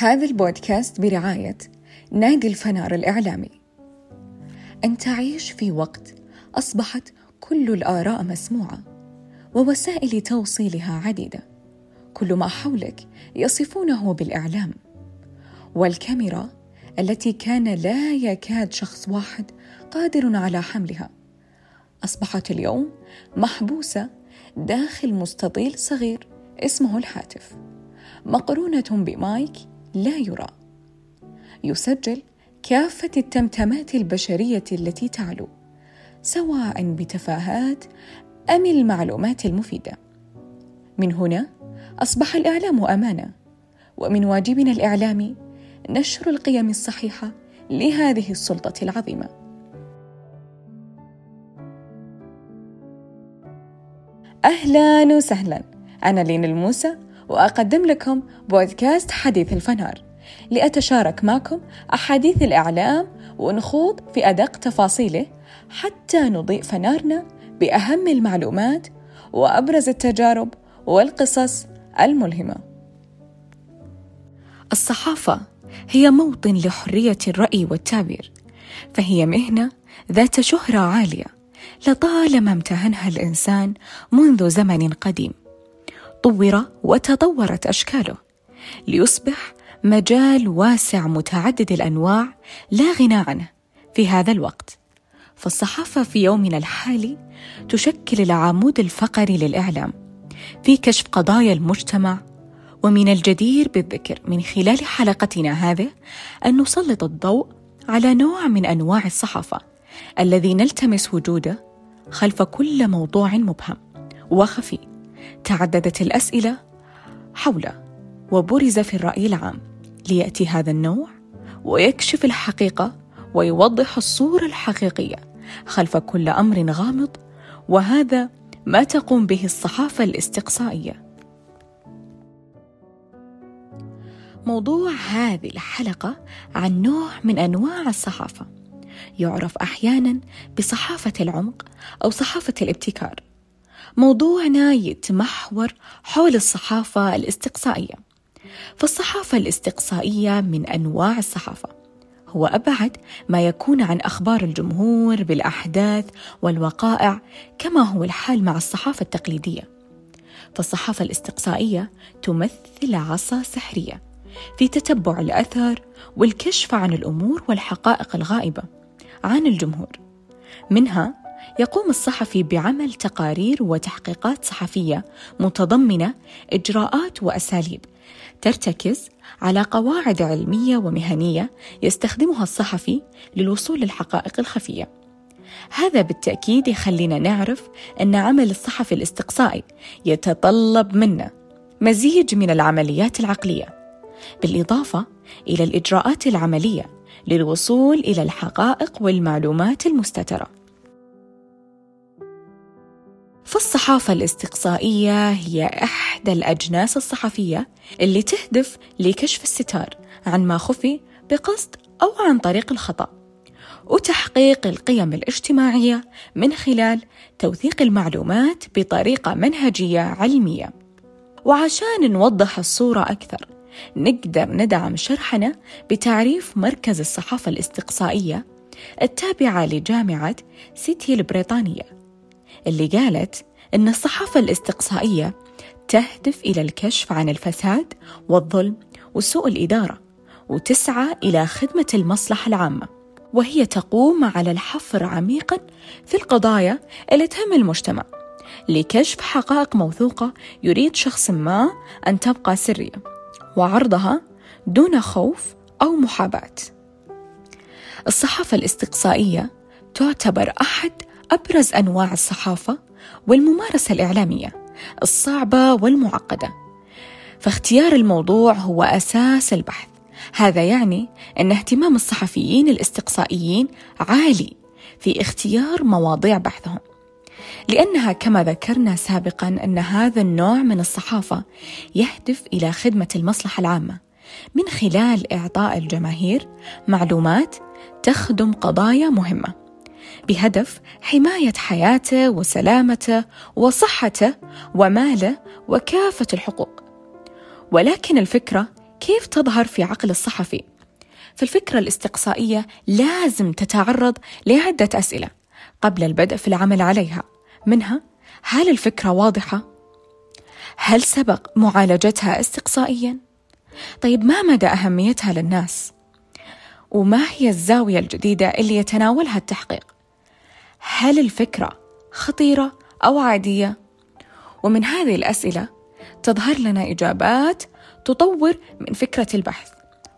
هذا البودكاست برعاية نادي الفنار الإعلامي. أن تعيش في وقت أصبحت كل الآراء مسموعة ووسائل توصيلها عديدة. كل ما حولك يصفونه بالإعلام. والكاميرا التي كان لا يكاد شخص واحد قادر على حملها أصبحت اليوم محبوسة داخل مستطيل صغير اسمه الهاتف مقرونة بمايك لا يرى. يسجل كافة التمتمات البشرية التي تعلو سواء بتفاهات أم المعلومات المفيدة. من هنا أصبح الإعلام أمانة ومن واجبنا الإعلامي نشر القيم الصحيحة لهذه السلطة العظيمة. أهلا وسهلا. أنا لين الموسى وأقدم لكم بودكاست حديث الفنار. لأتشارك معكم أحاديث الإعلام ونخوض في أدق تفاصيله حتى نضيء فنارنا بأهم المعلومات وأبرز التجارب والقصص الملهمة. الصحافة هي موطن لحرية الرأي والتعبير فهي مهنة ذات شهرة عالية لطالما امتهنها الإنسان منذ زمن قديم. طور وتطورت أشكاله ليصبح مجال واسع متعدد الأنواع لا غنى عنه في هذا الوقت. فالصحافة في يومنا الحالي تشكل العمود الفقري للإعلام في كشف قضايا المجتمع ومن الجدير بالذكر من خلال حلقتنا هذه أن نسلط الضوء على نوع من أنواع الصحافة الذي نلتمس وجوده خلف كل موضوع مبهم وخفي. تعددت الأسئلة حوله وبرز في الرأي العام ليأتي هذا النوع ويكشف الحقيقة ويوضح الصورة الحقيقية خلف كل أمر غامض وهذا ما تقوم به الصحافة الاستقصائية. موضوع هذه الحلقة عن نوع من أنواع الصحافة يعرف أحيانا بصحافة العمق أو صحافة الابتكار. موضوعنا يتمحور حول الصحافة الاستقصائية. فالصحافة الاستقصائية من أنواع الصحافة. هو أبعد ما يكون عن أخبار الجمهور بالأحداث والوقائع كما هو الحال مع الصحافة التقليدية. فالصحافة الاستقصائية تمثل عصا سحرية في تتبع الأثر والكشف عن الأمور والحقائق الغائبة عن الجمهور. منها يقوم الصحفي بعمل تقارير وتحقيقات صحفية متضمنة إجراءات وأساليب ترتكز على قواعد علمية ومهنية يستخدمها الصحفي للوصول للحقائق الخفية. هذا بالتأكيد يخلينا نعرف أن عمل الصحفي الاستقصائي يتطلب منا مزيج من العمليات العقلية بالإضافة إلى الإجراءات العملية للوصول إلى الحقائق والمعلومات المستترة. فالصحافة الاستقصائية هي إحدى الأجناس الصحفية اللي تهدف لكشف الستار عن ما خفي بقصد أو عن طريق الخطأ وتحقيق القيم الاجتماعية من خلال توثيق المعلومات بطريقة منهجية علمية. وعشان نوضح الصورة أكثر نقدر ندعم شرحنا بتعريف مركز الصحافة الاستقصائية التابعة لجامعة سيتي البريطانية. اللي قالت إن الصحافة الاستقصائية تهدف إلى الكشف عن الفساد والظلم وسوء الإدارة وتسعى إلى خدمة المصلحة العامة وهي تقوم على الحفر عميقا في القضايا اللي تهم المجتمع لكشف حقائق موثوقة يريد شخص ما أن تبقى سرية وعرضها دون خوف أو محاباة. الصحافة الاستقصائية تعتبر أحد أبرز أنواع الصحافة والممارسة الإعلامية الصعبة والمعقدة. فاختيار الموضوع هو أساس البحث. هذا يعني أن اهتمام الصحفيين الاستقصائيين عالي في اختيار مواضيع بحثهم. لأنها كما ذكرنا سابقا أن هذا النوع من الصحافة يهدف إلى خدمة المصلحة العامة من خلال إعطاء الجماهير معلومات تخدم قضايا مهمة بهدف حماية حياته وسلامته وصحته وماله وكافة الحقوق ولكن الفكرة كيف تظهر في عقل الصحفي؟ فالفكرة الاستقصائية لازم تتعرض لعدة أسئلة قبل البدء في العمل عليها منها هل الفكرة واضحة؟ هل سبق معالجتها استقصائيا؟ طيب ما مدى أهميتها للناس؟ وما هي الزاوية الجديدة اللي يتناولها التحقيق؟ هل الفكرة خطيرة أو عادية؟ ومن هذه الأسئلة تظهر لنا إجابات تطور من فكرة البحث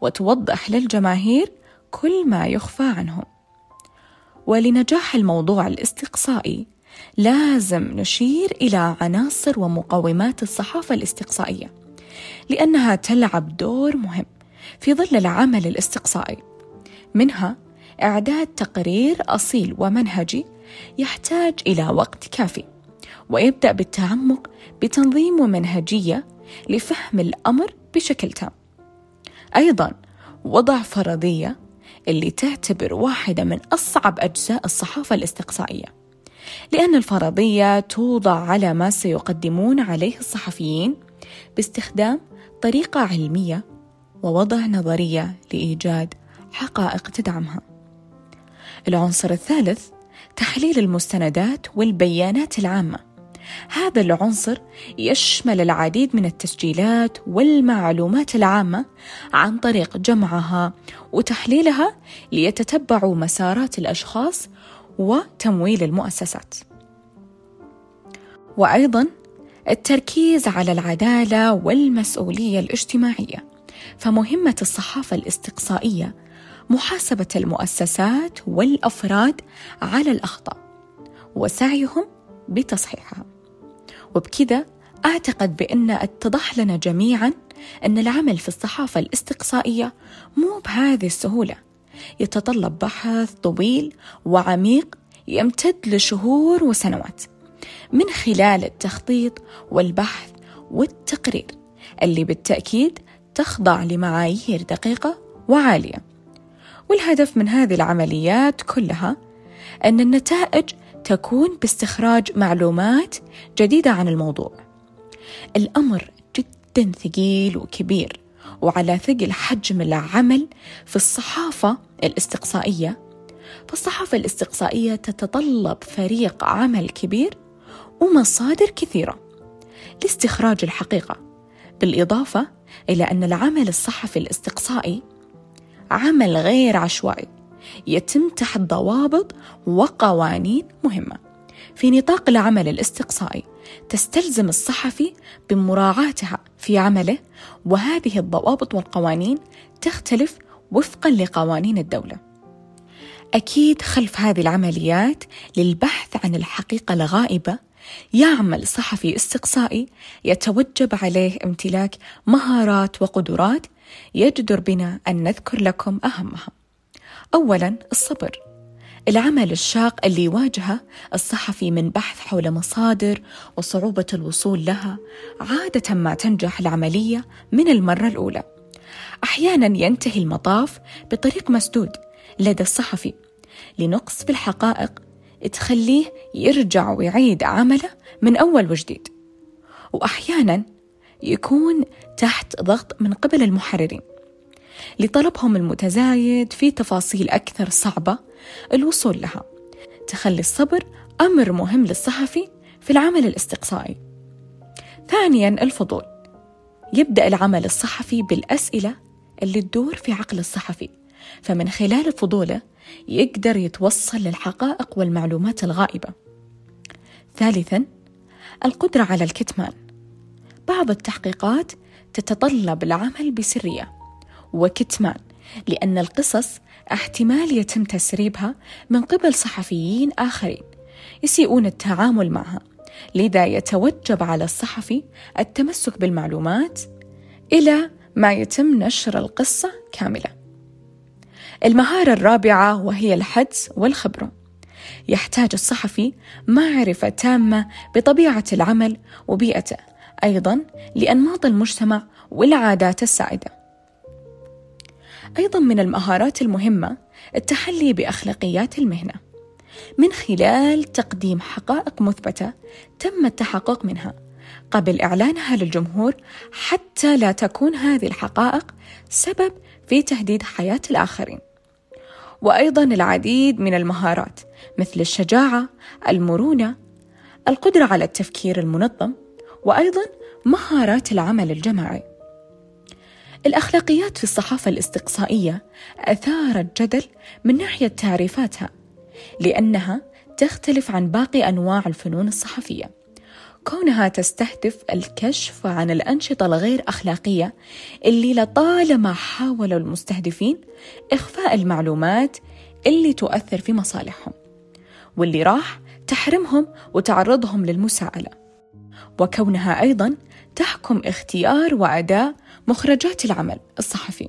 وتوضح للجماهير كل ما يخفى عنهم ولنجاح الموضوع الاستقصائي لازم نشير إلى عناصر ومقومات الصحافة الاستقصائية لأنها تلعب دور مهم في ظل العمل الاستقصائي منها إعداد تقرير أصيل ومنهجي يحتاج إلى وقت كافي ويبدأ بالتعمق بتنظيم ومنهجية لفهم الأمر بشكل تام أيضا وضع فرضية اللي تعتبر واحدة من أصعب أجزاء الصحافة الاستقصائية لأن الفرضية توضع على ما سيقدمون عليه الصحفيين باستخدام طريقة علمية ووضع نظرية لإيجاد حقائق تدعمها. العنصر الثالث تحليل المستندات والبيانات العامة. هذا العنصر يشمل العديد من التسجيلات والمعلومات العامة عن طريق جمعها وتحليلها ليتتبعوا مسارات الأشخاص وتمويل المؤسسات. وأيضا التركيز على العدالة والمسؤولية الاجتماعية. فمهمة الصحافة الاستقصائية محاسبة المؤسسات والأفراد على الأخطاء وسعيهم بتصحيحها. وبكذا أعتقد بأن اتضح لنا جميعا أن العمل في الصحافة الاستقصائية مو بهذه السهولة. يتطلب بحث طويل وعميق يمتد لشهور وسنوات من خلال التخطيط والبحث والتقرير اللي بالتأكيد تخضع لمعايير دقيقة وعالية. والهدف من هذه العمليات كلها أن النتائج تكون باستخراج معلومات جديدة عن الموضوع. الأمر جدا ثقيل وكبير وعلى ثقل حجم العمل في الصحافة الاستقصائية. فالصحافة الاستقصائية تتطلب فريق عمل كبير ومصادر كثيرة لاستخراج الحقيقة بالإضافة إلى أن العمل الصحفي الاستقصائي عمل غير عشوائي يتم تحت ضوابط وقوانين مهمة في نطاق العمل الاستقصائي تستلزم الصحفي بمراعاتها في عمله وهذه الضوابط والقوانين تختلف وفقا لقوانين الدولة. أكيد خلف هذه العمليات للبحث عن الحقيقة الغائبة يعمل صحفي استقصائي يتوجب عليه امتلاك مهارات وقدرات يجدر بنا أن نذكر لكم أهمها. أولاً الصبر. العمل الشاق اللي يواجهه الصحفي من بحث حول مصادر وصعوبة الوصول لها عادة ما تنجح العملية من المرة الأولى. أحيانا ينتهي المطاف بطريق مسدود لدى الصحفي لنقص في الحقائق تخليه يرجع ويعيد عمله من أول وجديد وأحيانا يكون تحت ضغط من قبل المحررين لطلبهم المتزايد في تفاصيل أكثر صعبة الوصول لها تخلي الصبر أمر مهم للصحفي في العمل الاستقصائي ثانيا الفضول يبدأ العمل الصحفي بالأسئلة اللي تدور في عقل الصحفي فمن خلال فضوله يقدر يتوصل للحقائق والمعلومات الغائبة. ثالثاً القدرة على الكتمان. بعض التحقيقات تتطلب العمل بسرية وكتمان لأن القصص احتمال يتم تسريبها من قبل صحفيين آخرين يسيئون التعامل معها لذا يتوجب على الصحفي التمسك بالمعلومات إلى ما يتم نشر القصة كاملة. المهارة الرابعة وهي الحدس والخبرة. يحتاج الصحفي معرفة تامة بطبيعة العمل وبيئته. أيضا لأنماط المجتمع والعادات السائدة أيضا من المهارات المهمة التحلي بأخلاقيات المهنة من خلال تقديم حقائق مثبتة تم التحقق منها قبل إعلانها للجمهور حتى لا تكون هذه الحقائق سبب في تهديد حياة الآخرين. وأيضا العديد من المهارات مثل الشجاعة، المرونة، القدرة على التفكير المنظم، وأيضا مهارات العمل الجماعي. الأخلاقيات في الصحافة الاستقصائية أثارت جدل من ناحية تعريفاتها، لأنها تختلف عن باقي أنواع الفنون الصحفية. كونها تستهدف الكشف عن الأنشطة الغير أخلاقية اللي لطالما حاول المستهدفين إخفاء المعلومات اللي تؤثر في مصالحهم واللي راح تحرمهم وتعرضهم للمساءلة وكونها أيضا تحكم اختيار وأداء مخرجات العمل الصحفي.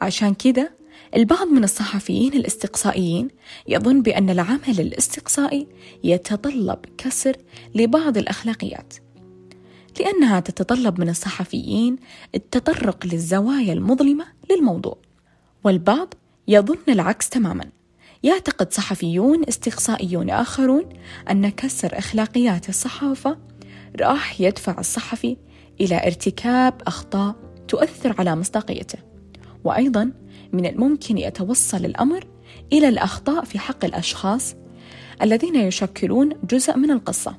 عشان كذا البعض من الصحفيين الاستقصائيين يظن بأن العمل الاستقصائي يتطلب كسر لبعض الأخلاقيات لأنها تتطلب من الصحفيين التطرق للزوايا المظلمة للموضوع. والبعض يظن العكس تماما. يعتقد صحفيون استقصائيون آخرون أن كسر أخلاقيات الصحافة راح يدفع الصحفي إلى ارتكاب أخطاء تؤثر على مصداقيته. وأيضا من الممكن يتوصل الأمر إلى الأخطاء في حق الأشخاص الذين يشكلون جزء من القصة.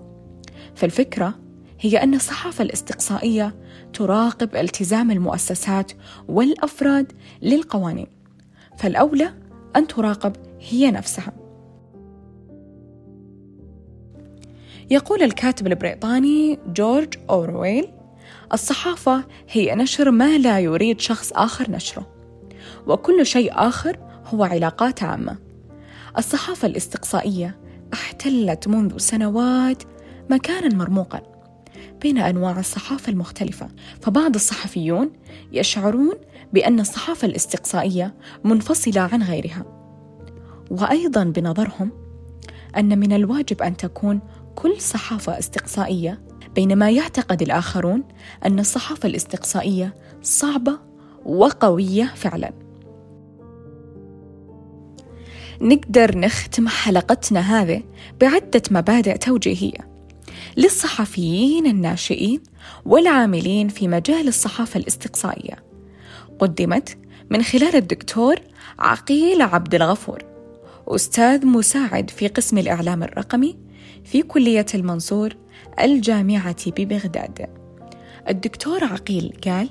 فالفكرة هي أن الصحافة الاستقصائية تراقب التزام المؤسسات والأفراد للقوانين. فالأولى أن تراقب هي نفسها. يقول الكاتب البريطاني جورج أورويل الصحافة هي نشر ما لا يريد شخص آخر نشره وكل شيء آخر هو علاقات عامة. الصحافة الاستقصائية احتلت منذ سنوات مكانا مرموقا بين أنواع الصحافة المختلفة فبعض الصحفيون يشعرون بأن الصحافة الاستقصائية منفصلة عن غيرها. وأيضا بنظرهم أن من الواجب أن تكون كل صحافة استقصائية بينما يعتقد الآخرون أن الصحافة الاستقصائية صعبة وقوية فعلا. نقدر نختم حلقتنا هذه بعدة مبادئ توجيهية للصحفيين الناشئين والعاملين في مجال الصحافة الاستقصائية. قدمت من خلال الدكتور عقيل عبد الغفور أستاذ مساعد في قسم الإعلام الرقمي في كلية المنصور الجامعة ببغداد. الدكتور عقيل قال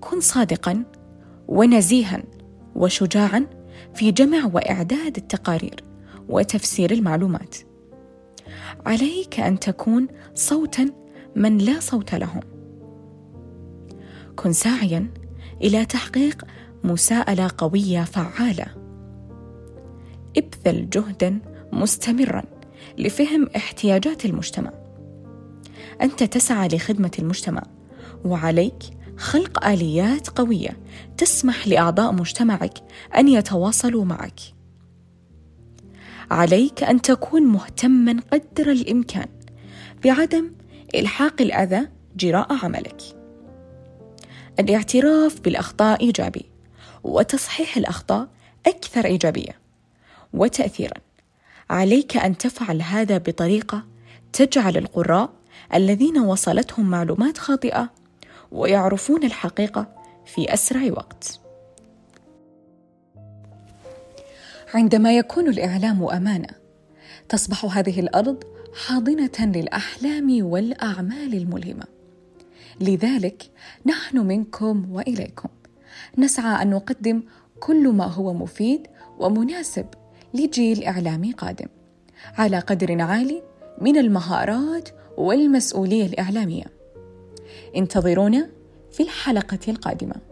كن صادقا ونزيها وشجاعا في جمع وإعداد التقارير وتفسير المعلومات. عليك أن تكون صوتا من لا صوت لهم. كن ساعيا إلى تحقيق مساءلة قوية فعالة. ابذل جهدا مستمرا. لفهم احتياجات المجتمع. أنت تسعى لخدمة المجتمع وعليك خلق آليات قوية تسمح لأعضاء مجتمعك أن يتواصلوا معك. عليك أن تكون مهتما قدر الإمكان بعدم إلحاق الأذى جراء عملك. الاعتراف بالأخطاء إيجابي وتصحيح الأخطاء أكثر إيجابية وتاثيرا. عليك أن تفعل هذا بطريقة تجعل القراء الذين وصلتهم معلومات خاطئة ويعرفون الحقيقة في أسرع وقت. عندما يكون الإعلام أمانة، تصبح هذه الأرض حاضنة للأحلام والأعمال الملهمة. لذلك نحن منكم وإليكم نسعى أن نقدم كل ما هو مفيد ومناسب لجيل إعلامي قادم. على قدر عالي من المهارات والمسؤولية الإعلامية. انتظرونا في الحلقة القادمة.